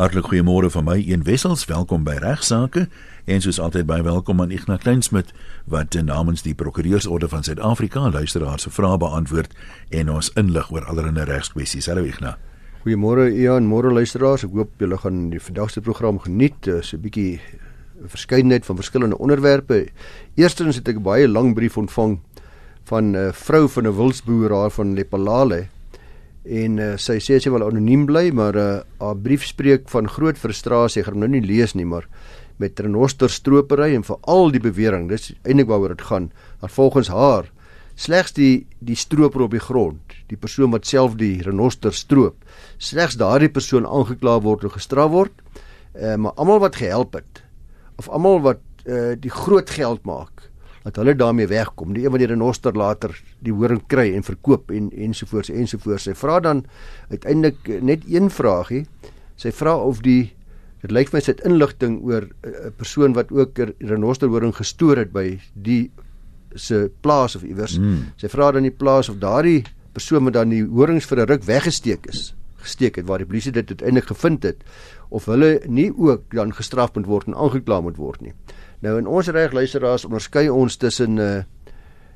Hartlik goeiemôre van my een wessels, welkom by regsaake en soos altyd baie welkom aan Ignas Kleinsmid wat namens die Prokureursorde van Suid-Afrika luisteraars se vrae beantwoord en ons inlig oor allerlei regskwessies. Hallo Ignas. Goeiemôre Ian, môre luisteraars. Ek hoop julle gaan die vandag se program geniet. So 'n bietjie verskeidenheid van verskillende onderwerpe. Eerstens het ek baie lang brief ontvang van 'n vrou van 'n wilsboer daar van Lepalale en uh, sy sê sy wil anoniem bly maar uh, haar brief spreek van groot frustrasie gaan nou nie lees nie maar met renoster stropery en veral die bewering dis eintlik waaroor dit gaan dat volgens haar slegs die die stroper op die grond die persoon wat self die renoster stroop slegs daardie persoon aangekla word of gestraf word uh, maar almal wat gehelp het of almal wat uh, die groot geld maak dat hulle daarmee wegkom. Die een wat die renoster later die horing kry en verkoop en ensovoorts ensovoorts. Sy vra dan uiteindelik net een vraagie. Sy vra of die dit lyk vir my sy het inligting oor 'n persoon wat ook 'n renoster horing gestoor het by die se plaas of iewers. Mm. Sy vra dan die plaas of daardie persoon wat dan die horings vir 'n ruk weggesteek is gesteek het waar die polisie dit uiteindelik gevind het of hulle nie ook dan gestraf moet word en aangekla moet word nie. Nou in ons reg luisteraars onderskei ons tussen uh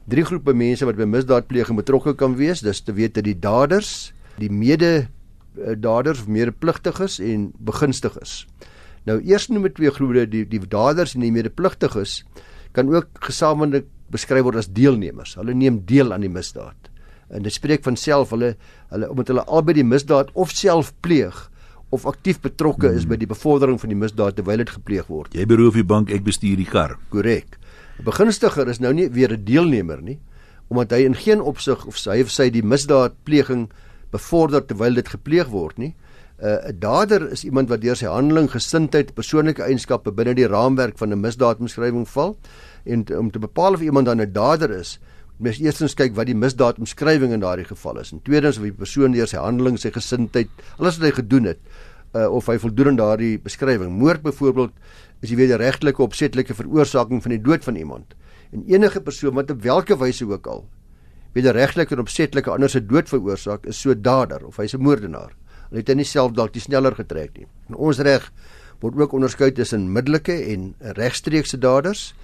drie groepe mense wat by misdaadpleging betrokke kan wees. Dis te weet dat die daders, die mede uh, daders of medepligtiges en begunstigdes. Nou eers noem ek twee groepe, die die daders en die medepligtiges kan ook gesamentlik beskryf word as deelnemers. Hulle neem deel aan die misdaad. En dit spreek van self hulle hulle omdat hulle albei die misdaad of self pleeg of aktief betrokke is by die bevordering van die misdaad terwyl dit gepleeg word. Jy beroof die bank, ek bestuur die kar. Korrek. 'n Begunstiger is nou nie weer 'n deelnemer nie, omdat hy in geen opsig of sy of sy die misdaadpleging bevorder terwyl dit gepleeg word nie. 'n uh, Dader is iemand wat deur sy handeling, gesindheid, persoonlike eienskappe binne die raamwerk van 'n misdaadbeskrywing val en om te bepaal of iemand dan 'n dader is, mens eerstens kyk wat die misdaadomskrywing in daardie geval is en tweedens of die persoon deur sy handeling, sy gesindheid, alles wat hy gedoen het, uh, of hy voldoen aan daardie beskrywing. Moord byvoorbeeld is die wederregtelike opsetlike veroorsaking van die dood van iemand. En enige persoon wat op watter wyse ook al wederregtelike en opsetlike ander se dood veroorsaak, is so dader of hy's 'n moordenaar. Hulle het hy nie self dalk die sneller getrek nie. In ons reg word ook onderskei tussen middelike en regstreekse daders.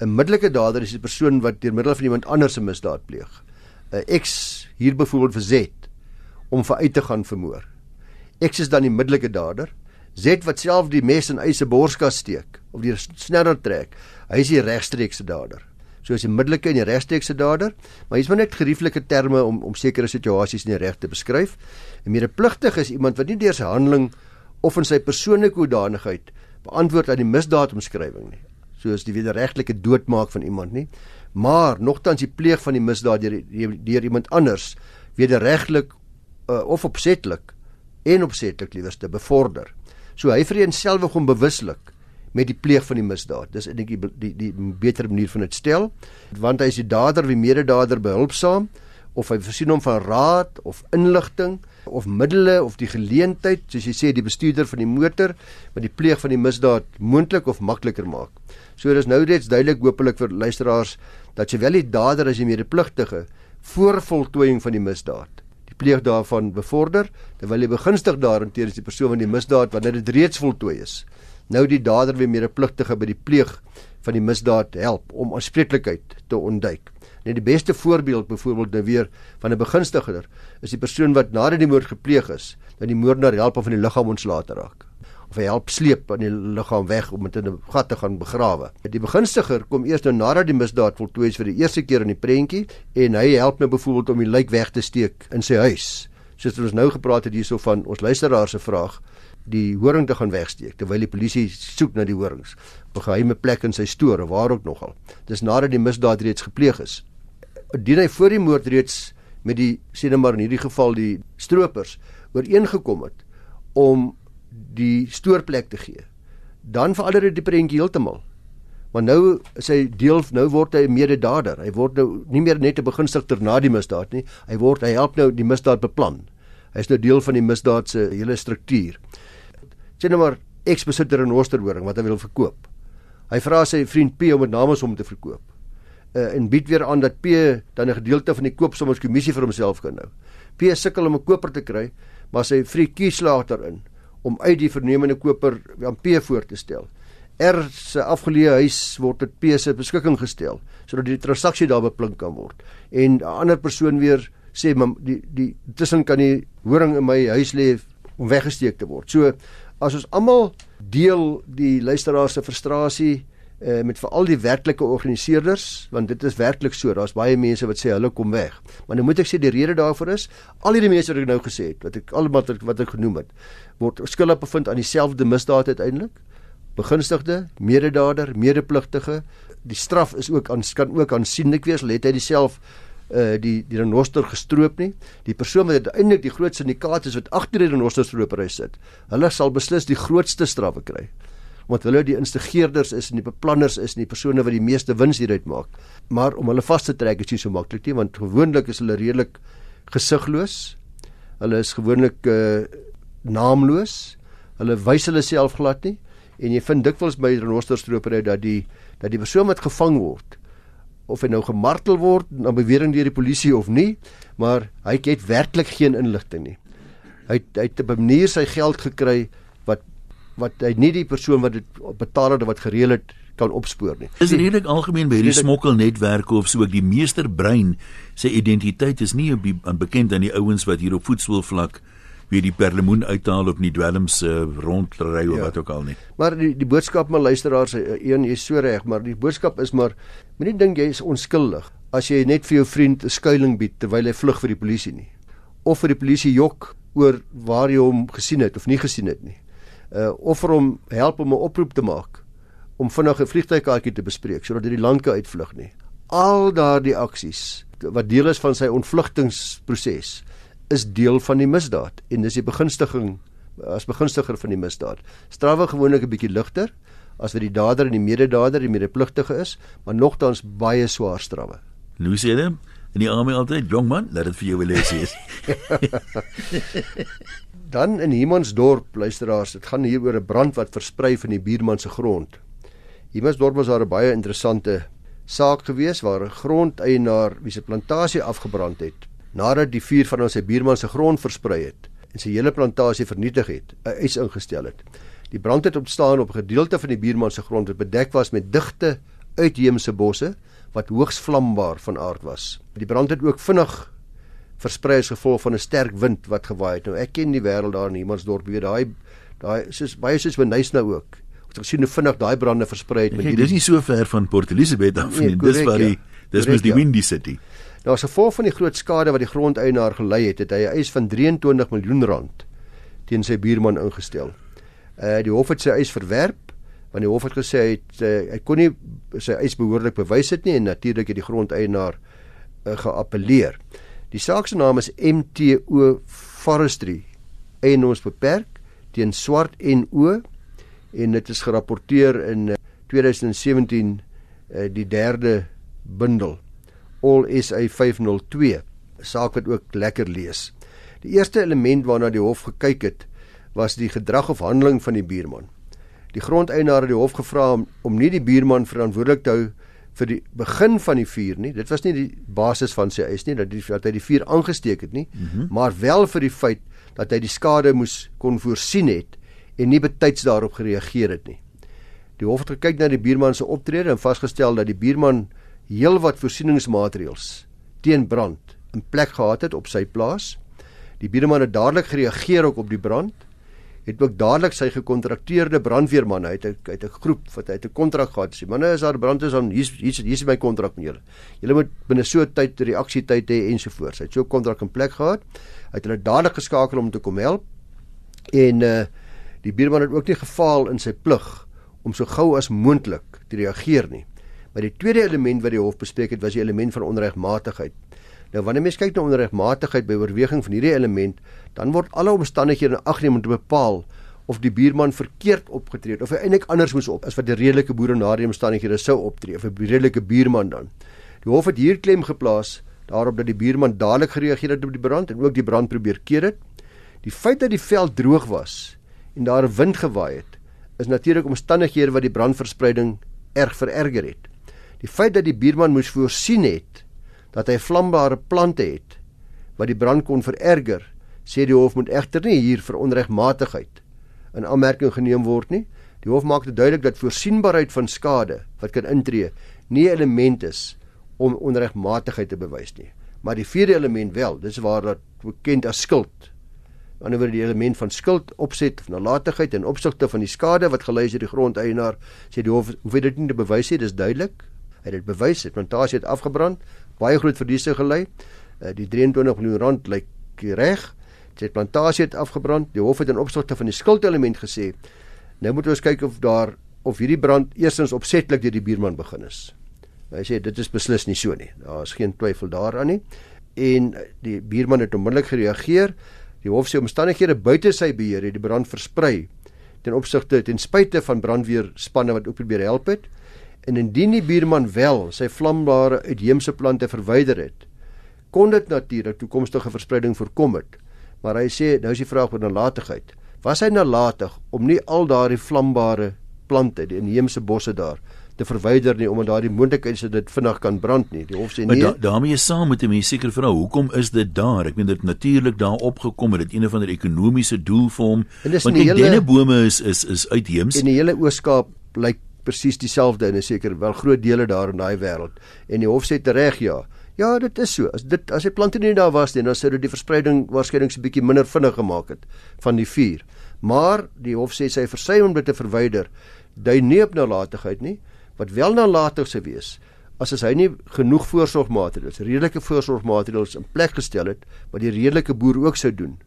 'n middelike dader is 'n persoon wat deur middel van iemand anders 'n misdaad pleeg. 'n X hier byvoorbeeld vir Z om vir uit te gaan vermoor. X is dan die middelike dader. Z wat self die mes in eise borskas steek of die sneller trek. Hy is die regstreekse dader. So is die middelike en die regstreekse dader, maar hier's maar net gerieflike terme om om sekere situasies in die reg te beskryf. 'n Medepligtige is iemand wat nie deur sy handeling of in sy persoonlike hoedanigheid beantwoord aan die misdaadomskrywing nie soos die wederregtelike doodmaak van iemand nie, maar nogtans die pleeg van die misdaad deur deur iemand anders wederregtelik uh, of opsetlik en opsetlik liewers te bevorder. So hy vereenselwig hom bewuslik met die pleeg van die misdaad. Dis eintlik die, die die beter manier van dit stel, want hy is die dader wie mededader behulpsaam of hy voorsien hom van raad of inligting of middele of die geleentheid, soos jy sê die bestuurder van die motor wat die pleeg van die misdaad moontlik of makliker maak. So dis nou reeds duidelik hopelik vir luisteraars dat sowel die dader as die medepligtige voor voltooiing van die misdaad die pleeg daarvan bevorder terwyl die begunstig daarteenoor is die persoon van die misdaad wanneer dit reeds voltooi is. Nou die dader weer medepligtige by die pleeg van die misdaad help om aanspreeklikheid te ontduik. Net die beste voorbeeld byvoorbeeld nou weer van 'n begunstiger is die persoon wat nadat die moord gepleeg is, dat die moordenaar help om van die liggaam ontslae te raak of hy help sleep aan die liggaam weg om dit in 'n gat te gaan begrawe. Die begunstiger kom eers nou nadat die misdaad voltooi is vir die eerste keer in die prentjie en hy help nou byvoorbeeld om die lijk weg te steek in sy huis. Soos ons nou gepraat het hierso van ons luisteraar se vraag die horing te gaan wegsteek terwyl die polisie soek na die horings op 'n geheime plek in sy stoor of waar ook nogal. Dis nadat die misdaad reeds gepleeg is dien hy voor die moord reeds met die sê net maar in hierdie geval die stroopers ooreengekom het om die stoorplek te gee. Dan verander dit die prentjie heeltemal. Maar nou is hy deel nou word hy 'n mededader. Hy word nou nie meer net 'n begunstigder na die misdaad nie. Hy word hy help nou die misdaad beplan. Hy is nou deel van die misdaad se hele struktuur. Sê nou maar eksbesitter in Oosterhoring wat hy wil verkoop. Hy vra sy vriend P om dit namens hom te verkoop uh, en bied weer aan dat P dan 'n gedeelte van die koopsommeskommissie vir homself kan hou. P sukkel om 'n koper te kry, maar sy vriend kies later in om uit die vernemende koper aan P voor te stel. R se afgeleë huis word tot P se beskikking gestel sodat die transaksie daar beplink kan word. En 'n ander persoon weer sê maar die die tussen kan die horing in my huis lê om weggesteek te word. So as ons almal deel die luisteraars se frustrasie uh, met veral die werklike organiseerders want dit is werklik so daar's baie mense wat sê hulle kom weg maar nou moet ek sê die rede daarvoor is al hierdie mense wat ek nou gesê het wat ek almal wat, wat ek genoem het word skuldig bevind aan dieselfde misdaad uiteindelik begunstigde mededader medepligtige die straf is ook aan kan ook aansienlik wees let hy dieself uh die die renoster gestroop nie. Die persoon wat uiteindelik die groot syndikaat is wat agter die renoster stropery sit, hulle sal beslis die grootste strawe kry. Omdat hulle die instigeerders is en die beplanners is en die persone wat die meeste wins hieruit maak. Maar om hulle vas te trek is nie so maklik nie want gewoonlik is hulle redelik gesigloos. Hulle is gewoonlik uh naamloos. Hulle wys hulle self glad nie en jy vind dikwels by renoster stropery dat die dat die persoon wat gevang word of hy nou gemartel word na bewering deur die polisie of nie, maar hy het werklik geen inligting nie. Hy hy het op 'n manier sy geld gekry wat wat hy nie die persoon wat dit betaal het wat gereël het kan opspoor nie. Is redelik algemeen by hierdie smokkelnetwerke of so ook die meesterbrein sy identiteit is nie bekend aan die ouens wat hier op voetsoolvlak wie die perlemoen uithaal op die dwelms uh, rondry of ja. wat ook al nie. Maar die die boodskap my luisteraars eh, een is so reg, maar die boodskap is maar moenie dink jy is onskuldig as jy net vir jou vriend 'n skuilings bied terwyl hy vlug vir die polisie nie. Of vir die polisie jok oor waar jy hom gesien het of nie gesien het nie. Uh of vir hom help om 'n oproep te maak om vinnig 'n vliegtuigkaartjie te bespreek sodat hy die land kan uitvlug nie. Al daardie aksies wat deel is van sy ontvlugtingsproses is deel van die misdaad en dis die begunstiging as begunstiger van die misdaad. Strawwe gewoonlik 'n bietjie ligter as wat die dader en die mededader die medepligtige is, maar nogtans baie swaar strawwe. Sê hulle in die army altyd, jong man, laat dit vir jou lees is. Dan in Himansdorp, luisteraars, dit gaan hier oor 'n brand wat versprei van die buurman se grond. Himansdorp was daar 'n baie interessante saak gewees waar 'n grondeienaar wie se plantasie afgebrand het nadat die vuur van sy buurman se grond versprei het en sy hele plantasie vernietig het, 'n eis ingestel het. Die brand het ontstaan op 'n gedeelte van die buurman se grond wat bedek was met digte uitheemse bosse wat hoogs vlambaar van aard was. Die brand het ook vinnig versprei as gevolg van 'n sterk wind wat gewaaai het. Nou ek ken die wêreld daar in Himansdorp, weet daai daai soos baie soos Wenys nou ook. Ons het gesien hoe vinnig daai brande versprei het met hierdie Dis nie so ver van Port Elizabeth af nie. Nee, dis waar die ja. dis mos die ja. Windy City. Nou as gevolg van die groot skade wat die grondeienaar gelei het, het hy 'n eis van 23 miljoen rand teen sy buurman ingestel. Uh die hof het sy eis verwerp want die hof het gesê hy het uh, hy kon nie sy eis behoorlik bewys het nie en natuurlik het die grondeienaar uh, geappeleer. Die saak se naam is MTO Forestry en ons beperk teen swart en o en dit is gerapporteer in uh, 2017 uh, die derde bundel All SA 502 saak wat ook lekker lees. Die eerste element waarna die hof gekyk het, was die gedrag of handeling van die buurman. Die grondeienaar het die hof gevra om, om nie die buurman verantwoordelik te hou vir die begin van die vuur nie. Dit was nie die basis van sy eis nie dat, die, dat hy die vuur aangesteek het nie, mm -hmm. maar wel vir die feit dat hy die skade moes kon voorsien het en nie betyds daarop gereageer het nie. Die hof het gekyk na die buurman se optrede en vasgestel dat die buurman heelwat voorsieningsmaatreëls teen brand in plek gehad het op sy plaas. Die buurman het dadelik gereageer ook op die brand. Het ook dadelik sy gekontrakteerde brandweerman uit uit 'n groep wat hy 'n kontrak gehad het. Manne is daar brand is dan hier hier hier is my kontrak met julle. Julle moet binne so tyd reaksietyd hê ensovoorts. Hy het so 'n kontrak in plek gehad. Hy het hulle dadelik geskakel om te kom help. En uh die buurman het ook nie gefaal in sy plig om so gou as moontlik te reageer nie. Maar die tweede element wat die hof bespreek het, was die element van onregmatigheid. Nou wanneer mens kyk na onregmatigheid by oorweging van hierdie element, dan word alle omstandighede in ag geneem om te bepaal of die buurman verkeerd opgetree het of hy eintlik anders moes op as wat die redelike boere na die omstandighede sou optree of 'n redelike buurman dan. Die hof het hier klem geplaas daarop dat die buurman dadelik gereageer het op die brand en ook die brand probeer keer het. Die feit dat die veld droog was en daar wind gewaai het, is natuurlik omstandighede wat die brandverspreiding erg vererger het. Die feit dat die buurman moes voorsien het dat hy vlambare plante het wat die brand kon vererger, sê die hof moet egter nie hier vir onregmatigheid in aanmerking geneem word nie. Die hof maak dit duidelik dat voorsienbaarheid van skade wat kan intree nie 'n element is om onregmatigheid te bewys nie. Maar die vierde element wel, dis waar dat bekend as skuld. Aan die ander die element van skuld, opset of nalatigheid en opsigte van die skade wat gelei is deur die grondeienaar, sê die hof hoef dit nie te bewys nie, dis duidelik. Hy het dit bewys, die plantasie het afgebrand, baie groot verliese gelei. Uh, die 23 miljoen rand lyk reg. Die plantasie het afgebrand. Die hof het in opsigte van die skuldelement gesê, nou moet ons kyk of daar of hierdie brand eerstens opsetlik deur die buurman begin is. Hy sê dit is beslis nie so nie. Daar is geen twyfel daaraan nie. En die buurman het onmiddellik gereageer. Die hof sê omstandighede buite sy beheer het die brand versprei ten opsigte ten spyte van brandweerspanne wat ook probeer help het. En indien die buurman wel sy vlambare uitheemse plante verwyder het, kon dit natuurlik toekomstige verspreiding voorkom het. Maar hy sê nou is die vraag oor nalatigheid. Was hy nalatig om nie al daardie vlambare plante, die inheemse bosse daar te verwyder nie omdat daardie moontlikheid is dat dit vinnig kan brand nie. Die hof sê nee. Maar da, daarmee saam moet 'n mens seker vra, hoekom is dit daar? Ek meen dit natuurlik daar opgekom het, dit een van die ekonomiese doel vir hom. Want die dennebome is is is uitheems. In die hele Ooskaap lyk presies dieselfde en is seker wel groot dele daar in daai wêreld. En die hof sê tereg ja. Ja, dit is so. As dit as die plante nie daar was nie, dan sou dit die verspreiding waarskynlik 'n bietjie minder vinnig gemaak het van die vuur. Maar die hof sê sy versuim om dit te verwyder, dui nie op nalatigheid nie wat wel nalatig sou wees as as hy nie genoeg voorsorgmaatreëls, redelike voorsorgmaatreëls in plek gestel het wat die redelike boer ook sou doen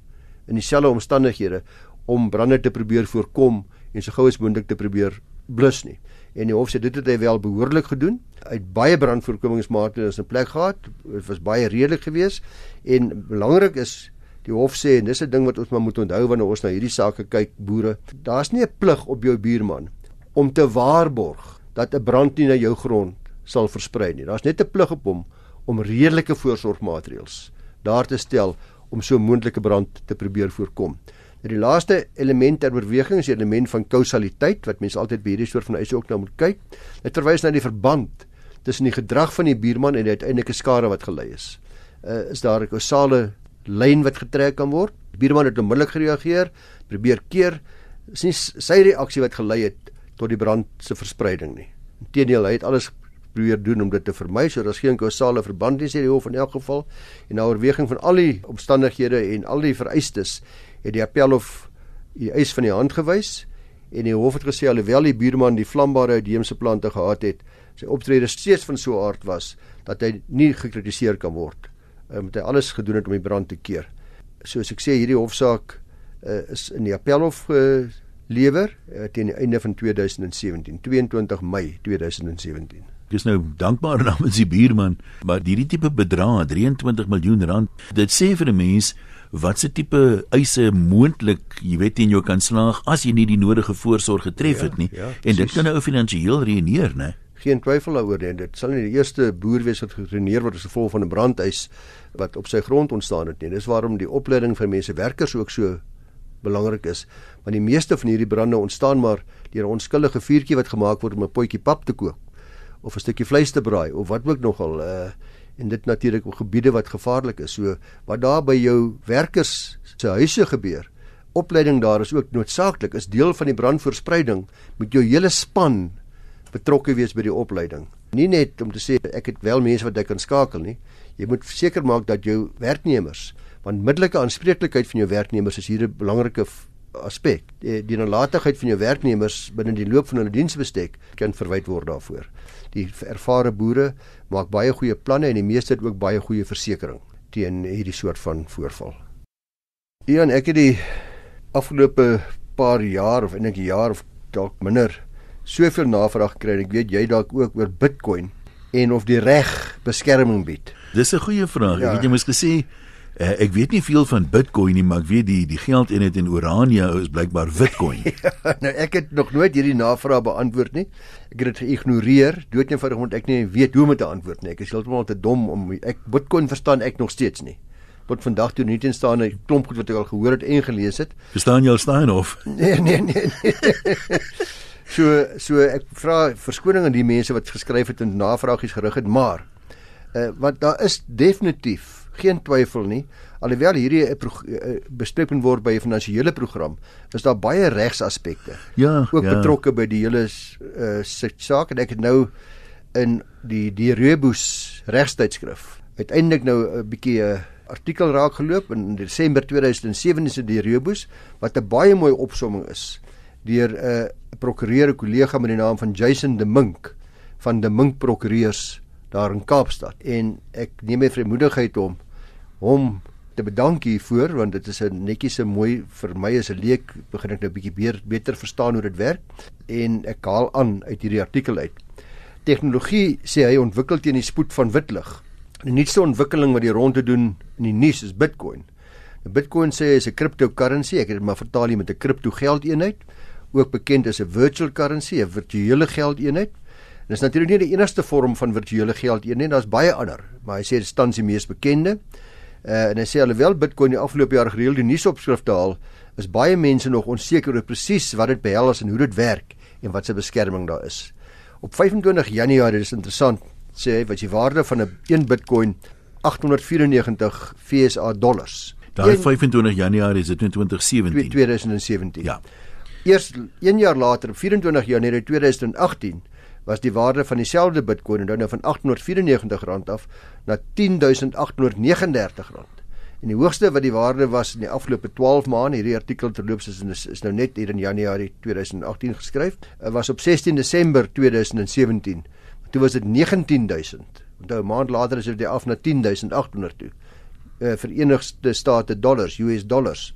in dieselfde omstandighede om brande te probeer voorkom en so gou as moontlik te probeer blus nie. En die hof sê dit het hy wel behoorlik gedoen. Hy het baie brandvoorkomingsmaatreëls in plek gehad. Dit was baie redelik geweest en belangrik is die hof sê en dis 'n ding wat ons maar moet onthou wanneer ons na hierdie sake kyk boere. Daar's nie 'n plig op jou buurman om te waarborg dat 'n brand nie na jou grond sal versprei nie. Daar's net 'n plig op hom om redelike voorsorgmaatreëls daar te stel om so 'n moontlike brand te probeer voorkom. Nou die laaste element ter oorweging is die element van kausaliteit wat mense altyd by hierdie soort van eise ook na moet kyk. Dit verwys na die verband tussen die gedrag van die buurman en die uiteindelike skade wat gelei is. Uh, is daar 'n kausale lyn wat getrek kan word? Die buurman het onmiddellik gereageer, probeer keer. Dis nie sy reaksie wat gelei het tot die brand se verspreiding nie. Inteendeel, hy het alles probeer doen om dit te vermy sodat daar geen kausale verband is hier hof in elk geval. En na oorweging van al die omstandighede en al die vereistes het die appelhof die eis van die hand gewys en die hof het gesê alhoewel die buurman die vlambare uitheemse plante gehad het, sy optrede steeds van so 'n aard was dat hy nie gekritiseer kan word. Um, hy alles gedoen het om die brand te keer. Soos ek sê hierdie hofsaak uh, is in die appelhof uh, lewer uh, teen die einde van 2017, 22 Mei 2017. Ek is nou dankbaar namens die buurman, maar hierdie tipe bedrag, 23 miljoen rand, dit sê vir 'n mens wat se tipe eise moontlik, jy weet in jou kan slaag as jy nie die nodige voorsorg getref ja, het nie. Ja, en dit kan nou finansiëel reëneer, né? Geen twyfel daaroor nie. Dit sal nie die eerste boer wees wat gereëneer word as gevolg van 'n brandeis wat op sy grond ontstaan het nie. Dis waarom die opleiding vir mense werkers ook so belangrik is, want die meeste van hierdie brande ontstaan maar deur 'n onskuldige vuurtjie wat gemaak word om 'n potjie pap te kook of 'n stukkie vleis te braai of wat ook nogal uh en dit natuurlik op gebiede wat gevaarlik is. So wat daar by jou werkers se huise gebeur, opleiding daar is ook noodsaaklik. Is deel van die brandverspreiding met jou hele span betrokke wees by die opleiding. Nie net om te sê ek het wel mense wat ek kan skakel nie. Jy moet seker maak dat jou werknemers want middelike aanspreeklikheid van jou werknemers is hier 'n belangrike aspek. Die, die nalatigheid van jou werknemers binne die loop van hulle diensbestek kan verwyd word daarvoor. Die ervare boere maak baie goeie planne en die meeste het ook baie goeie versekerings teen hierdie soort van voorval. Ian, ek het die afgelope paar jaar of eintlik 'n jaar of dalk minder soveel navraag gekry en ek weet jy dalk ook oor Bitcoin en of die reg beskerming bied. Dis 'n goeie vraag. Ja. Ek het jy moes gesê Uh, ek weet nie veel van Bitcoin nie, maar ek weet die die geldeenheid in Orania is blykbaar Bitcoin. ja, nou ek het nog nooit hierdie navraag beantwoord nie. Ek het dit geïgnoreer. Dood eenvoudig omdat ek nie weet hoe om te antwoord nie. Ek is heeltemal te dom om ek Bitcoin verstaan ek nog steeds nie. Wat vandag toe nie teen staan 'n klomp goed wat ek al gehoor het en gelees het. Verstaan jy al Steinhof? Nee, nee, nee. nee. so so ek vra verskoning aan die mense wat geskryf het en navragies gerig het, maar uh, wat daar is definitief geen twyfel nie alhoewel hierdie 'n bespreking word by 'n finansiële program, is daar baie regsaspekte. Ja, ook ja. betrokke by die hele uh, saak en ek het nou in die die Rebus regstydskrif uiteindelik nou 'n bietjie 'n artikel raak geloop in Desember 2007 is dit die Rebus wat 'n baie mooi opsomming is deur 'n uh, prokureur 'n kollega met die naam van Jason de Mink van de Mink Prokureurs daar in Kaapstad en ek neem my vrymoedigheid om hom te bedank hiervoor want dit is 'n netjies 'n mooi vir my as 'n leek begin ek nou bietjie beter, beter verstaan hoe dit werk en ek haal aan uit hierdie artikel uit. Tegnologie sê hy ontwikkel teen die spoed van witlig. Die nuutste ontwikkeling wat die ronde doen in die nuus is Bitcoin. Bitcoin sê is 'n cryptocurrency, ek het dit maar vertaal hier met 'n kripto geldeenheid, ook bekend as 'n virtual currency, 'n virtuele geldeenheid. Dit is natuurlik nie die enigste vorm van virtuele geldeenheid nie, daar's baie ander, maar hy sê dit staan die mees bekende. Uh, en hy sê alhoewel Bitcoin die afgelope jaar gereeld die nuusopskrifte haal, is baie mense nog onseker oor presies wat dit behels en hoe dit werk en wat se beskerming daar is. Op 25 Januarie, dis interessant, sê hy wat die waarde van 'n 1 Bitcoin 894 FSA dollars. Daai 25 Januarie is dit in 2017. 2017. Ja. Eers 1 jaar later op 24 Januarie 2018 was die waarde van dieselfde Bitcoin nou van R894 af na R10839. En die hoogste wat die waarde was in die afgelope 12 maande, hierdie artikel terloops is, is is nou net hier in Januarie 2018 geskryf, eh, was op 16 Desember 2017. Toe was dit 19000. Onthou 'n maand later is dit af na 10800 toe. Uh, Verenigde State dollars, US dollars.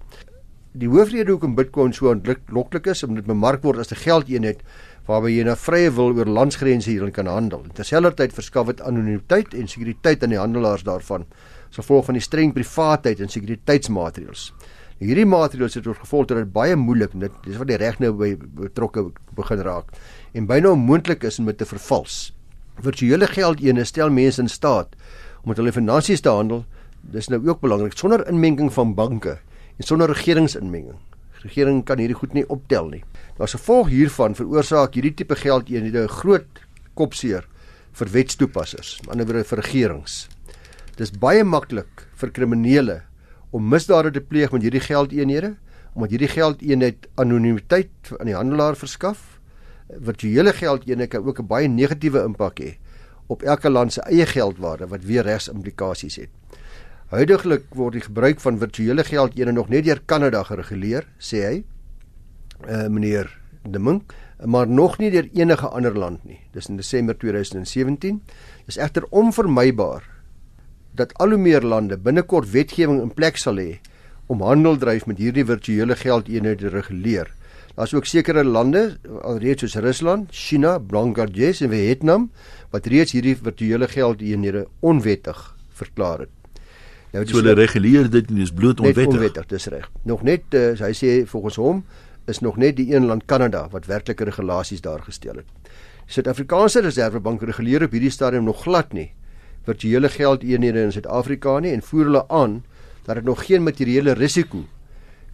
Die hoofrede hoekom Bitcoin so ontloklik is, omdat bemark word as 'n geldeenheid waarby jy na vrye wil oor landsgrense hierin kan handel. Terselfdertyd verskaf dit anonimiteit en sekuriteit aan die handelaars daarvan, as gevolg van die streng privaatheid en sekuriteitsmaatreëls. Hierdie maatreëls het tot gevolg dat dit baie moeilik dit dis wat die reg nou by betrokke begin raak en byna onmoontlik is om te vervals. Virtuele geldene stel mense in staat om met hulle finansies te handel. Dis nou ook belangrik sonder inmenging van banke en sonder regeringsinmenging. Regering kan hierdie goed nie optel nie. As gevolg hiervan veroorsaak hierdie tipe geldeenhede 'n groot kopseer vir wetstoepassers, aan die ander wyse vir regerings. Dis baie maklik vir kriminele om misdade te pleeg met hierdie geldeenhede omdat hierdie geldeenheid anonimiteit aan die handelaar verskaf. Virtuele geldeenhede kan ook 'n baie negatiewe impak hê op elke land se eie geldwaarde wat weer regsimplikasies het. Huidigelik word die gebruik van virtuele geldeenhede nog net deur Kanada gereguleer, sê hy. Uh meneer De Mink, maar nog nie deur enige ander land nie. Dis in Desember 2017. Dis egter onvermybaar dat al hoe meer lande binnekort wetgewing in plek sal hê om handel dryf met hierdie virtuele geldeenhede te reguleer. Daar's ook sekere lande alreeds soos Rusland, China, Bangladesh en Vietnam wat reeds hierdie virtuele geldeenhede onwettig verklaar het. Nou so hulle reguleer dit en dis bloot onwettig. Onwettig, dis reg. Nog net uh, hy sê volgens hom is nog net die een land Kanada wat werklike regulasies daar gestel het. Suid-Afrikaanse Reservebank reguleer op hierdie stadium nog glad nie virtuele geldeenhede in Suid-Afrika nie en voer hulle aan dat dit nog geen materiële risiko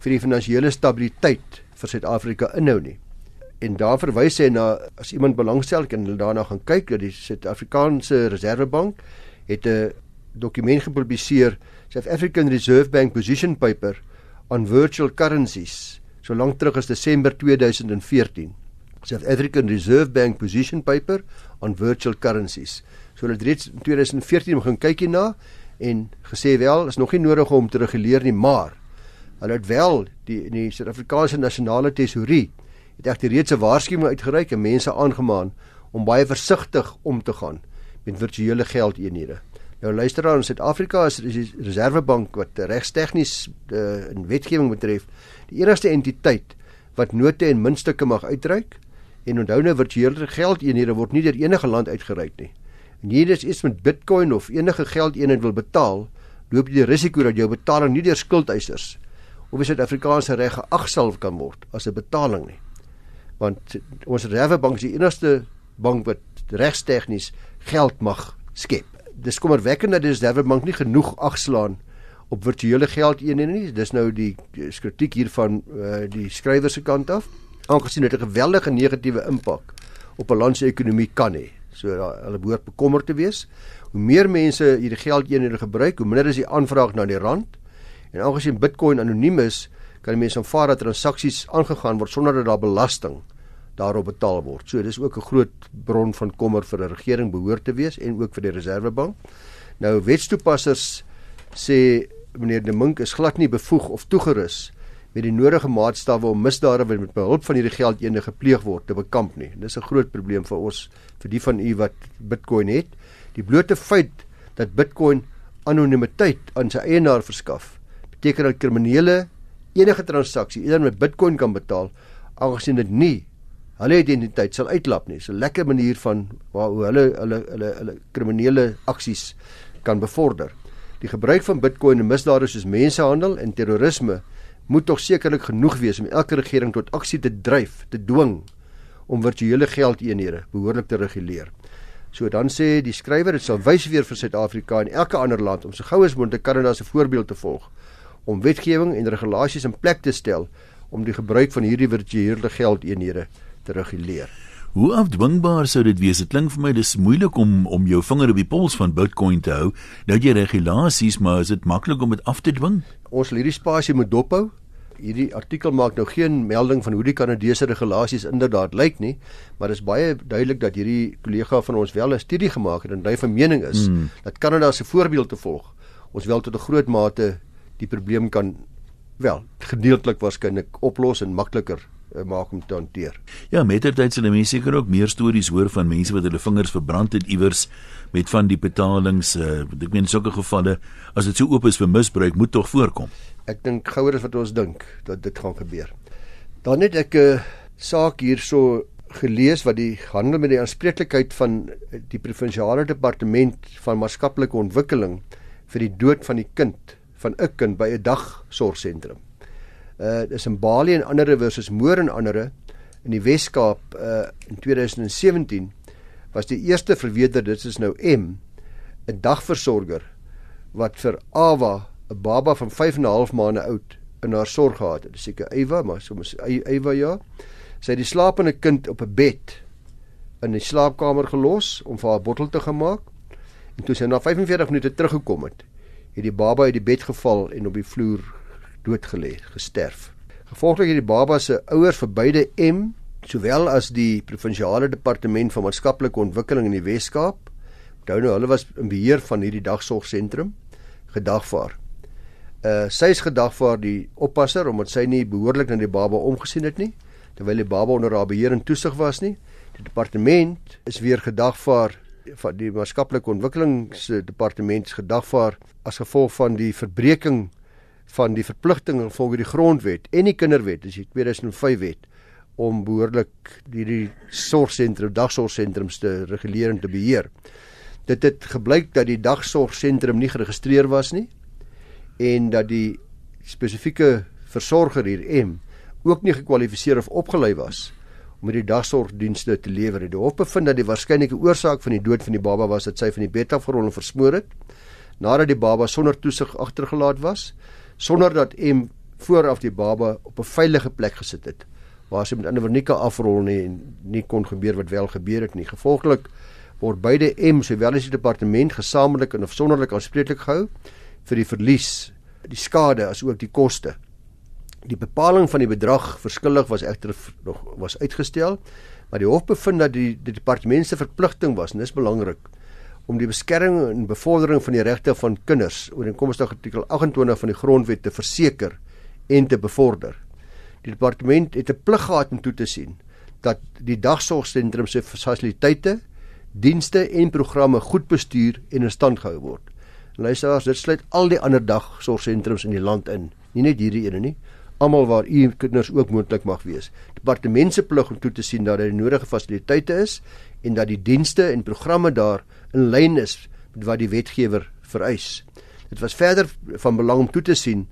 vir die finansiële stabiliteit vir Suid-Afrika inhou nie. En daar verwys hy na as iemand belangstel kan hulle daarna gaan kyk dat die Suid-Afrikaanse Reservebank het 'n dokument gepubliseer, South African Reserve Bank Position Paper on Virtual Currencies, so lank terug as Desember 2014. South African Reserve Bank Position Paper on Virtual Currencies. So hulle het reeds in 2014 begin kyk hierna en gesê wel, is nog nie nodig om te reguleer nie, maar hulle het wel die die Suid-Afrikaanse nasionale tesourie het egter reeds 'n waarskuwing uitgereik en mense aangemaan om baie versigtig om te gaan met virtuele geldeenhede. Nou luister aan Suid-Afrika is die Reservebank wat regstegnies uh, in wetgewing betref die enigste entiteit wat note en muntstukke mag uitreik en onthou nou virtuele geldeenhede word nie deur enige land uitgereik nie. En hier is iets met Bitcoin of enige geldeenheid wil betaal, loop jy die risiko dat jou betaling nie deur skuldeisers of die Suid-Afrikaanse reg geag sal kan word as 'n betaling nie. Want ons Reservebank is die enigste bank wat regstegnies geld mag skep. Dis kommerwekkend dat die Reservebank nie genoeg agslaan op virtuele geldeenhede nie. Dis nou die kritiek hier van uh, die skrywer se kant af. Aangesien dit 'n geweldige negatiewe impak op 'n land se ekonomie kan hê. So hulle behoort bekommerd te wees. Hoe meer mense hierdie geldeenhede gebruik, hoe minder is die aanvraag na die rand En aangesien Bitcoin anoniem is, kan mense aanvaar dat transaksies aangegaan word sonder dat daar belasting daarop betaal word. So dis ook 'n groot bron van kommer vir 'n regering behoort te wees en ook vir die Reserwebank. Nou wetstoepassers sê meneer De Mink is glad nie bevoeg of toegerus met die nodige maatstawwe om misdade wat met behulp van hierdie geld ene gepleeg word te bekamp nie. Dis 'n groot probleem vir ons vir die van u wat Bitcoin het. Die blote feit dat Bitcoin anonimiteit aan sy eienaar verskaf, beteken dat kriminele enige transaksie eerder met Bitcoin kan betaal aangesien dit nie hulle identiteit sal uitlap nie. Dis 'n lekker manier van waar hoe hulle hulle hulle hulle kriminele aksies kan bevorder. Die gebruik van Bitcoin in misdade soos mensehandel en terrorisme moet tog sekerlik genoeg wees om elke regering tot aksie te dryf, te dwing om virtuele geldeenhede behoorlik te reguleer. So dan sê die skrywer dit sal wys weer vir Suid-Afrika en elke ander land om so gou as moontlik Kanada se voorbeeld te volg om wetgewing en regulasies in plek te stel om die gebruik van hierdie virtuele geldeenhede te reguleer. Hoe afdwingbaar sou dit wees? Dit klink vir my dis moeilik om om jou vinger op die pols van Bitcoin te hou. Nou jy regulasies, maar is dit maklik om dit af te dwing? Ons sal hierdie spasie moet dophou. Hierdie artikel maak nou geen melding van hoe die Kanadese regulasies inderdaad lyk nie, maar dit is baie duidelik dat hierdie kollega van ons wel 'n studie gemaak het en hy van mening is hmm. dat Kanada se voorbeeld te volg ons wel tot 'n groot mate die probleem kan wel gedeeltelik waarskynlik oplos en makliker maak om te hanteer. Ja, mettertyd sal mense seker ook meer stories hoor van mense wat hulle vingers verbrand het iewers met van die betalings. Uh, ek meen sulke gevalle as dit so oop is vir misbruik moet tog voorkom. Ek dink gouer as wat ons dink dat dit gaan gebeur. Dan het ek 'n uh, saak hierso gelees wat die handel met die aanspreeklikheid van die provinsiale departement van maatskaplike ontwikkeling vir die dood van die kind van 'n kind by 'n dagsorgsentrum uh dis in Bali en ander versus Moor en ander in die Wes-Kaap uh in 2017 was die eerste verweter dit is nou M 'n dagversorger wat vir Ava 'n baba van 5 en 'n half maande oud in haar sorg gehad het. Dis seker Eva, maar soms Eva ja. Sy het die slapende kind op 'n bed in die slaapkamer gelos om vir haar bottel te gemaak. En toe sy na 45 minute teruggekom het, het die baba uit die bed geval en op die vloer doodgelê, gesterf. Gevolglik het die baba se ouers vir beide M sowel as die provinsiale departement van maatskaplike ontwikkeling in die Wes-Kaap, onthou nou hulle was in beheer van hierdie dagsorgsentrum, gedagvaar. Uh sy is gedagvaar die oppasser omdat sy nie behoorlik na die baba omgesien het nie, terwyl die baba onder haar beheer en toesig was nie. Die departement is weer gedagvaar van die maatskaplike ontwikkelingsdepartement gedagvaar as gevolg van die verbreeking van die verpligtinge volgens die grondwet en die kinderwet, dis die 2005 wet om behoorlik hierdie sorgsentrum, dagsorgsentrums te reguleer en te beheer. Dit het gebleik dat die dagsorgsentrum nie geregistreer was nie en dat die spesifieke versorger hier M ook nie gekwalifiseer of opgelei was om hierdie dagsorgdienste te lewer. Die hof bevind dat die waarskynlike oorsaak van die dood van die baba was dat sy van die bed af gerol en versmoor het nadat die baba sonder toesig agtergelaat was sonder dat M vooraf die baba op 'n veilige plek gesit het waar sy met ander woorde nie kan afrol nie en nie kon gebeur wat wel gebeur het nie. Gevolglik word beide M sowel as die departement gesamentlik en afsonderlik aanspreeklik gehou vir die verlies, die skade as ook die koste. Die bepaling van die bedrag verskillig was egter nog was uitgestel, maar die hof bevind dat die, die departement se verpligting was en dis belangrik om die beskerming en bevordering van die regte van kinders ooreenkomstig artikel 28 van die grondwet te verseker en te bevorder. Die departement het 'n plig gehad om toe te sien dat die dagsorgsentrum se fasiliteite, dienste en programme goed bestuur en in stand gehou word. Luisteraars, dit sluit al die ander dagsorgsentrums in die land in, nie net hierdie ene nie, almal waar u kinders ook moontlik mag wees. Departement se plig om toe te sien dat daar die nodige fasiliteite is en dat die dienste en programme daar in lyn is met wat die wetgewer vereis. Dit was verder van belang om toe te sien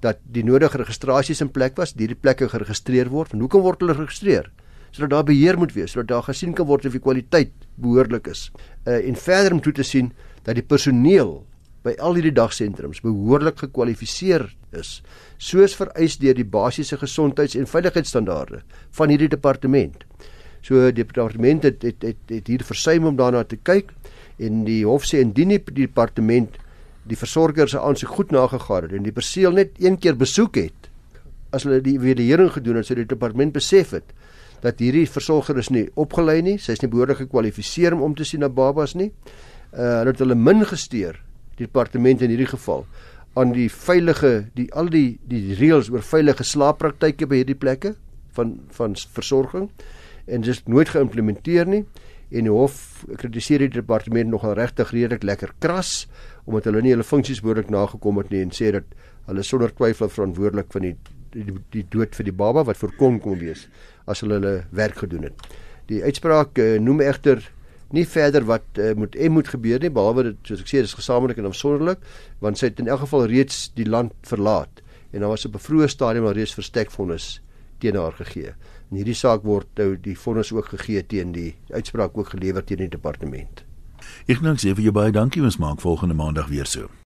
dat die nodige registrasies in plek was, hierdie plekke geregistreer word. En hoekom word hulle geregistreer? Sodat daar beheer moet wees, sodat daar gesien kan word of die kwaliteit behoorlik is. Uh en verder om toe te sien dat die personeel by al hierdie dagsentrums behoorlik gekwalifiseer is, soos vereis deur die basiese gesondheids- en veiligheidsstandaarde van hierdie departement. So die departement het het het, het hier versuim om daarna te kyk en die hof sê indien die departement die versorger se aansoek goed nagegaan het en die perseel net een keer besoek het as hulle die evaluering gedoen het sodat die departement besef het dat hierdie versorger is nie opgelei nie, sy is nie behoorlik gekwalifiseer om om te sien na babas nie. Uh hulle het hulle min gesteer die departement in hierdie geval aan die veilige die al die die reëls oor veilige slaappraktyke by hierdie plekke van van versorging en dit is nooit geïmplementeer nie en die hof kritiseer die departement nogal regtig redelik lekker kras omdat hulle nie hulle funksies behoorlik nagekom het nie en sê dat hulle sonder twyfel verantwoordelik van die die, die dood vir die baba wat voorkom kon wees as hulle hulle werk gedoen het. Die uitspraak uh, noem egter nie verder wat uh, moet en moet gebeur nie behalwe dit soos ek sê dis gesamentlik en afsonderlik want sy het in elk geval reeds die land verlaat en daar was op 'n vroeë stadium al reeds verstekvonnis teen haar gegee. In hierdie saak word nou die vonnis ook gegee teen die uitspraak ook gelewer teen die departement. Ek nou sê vir jou baie dankie ons maak volgende maandag weer so.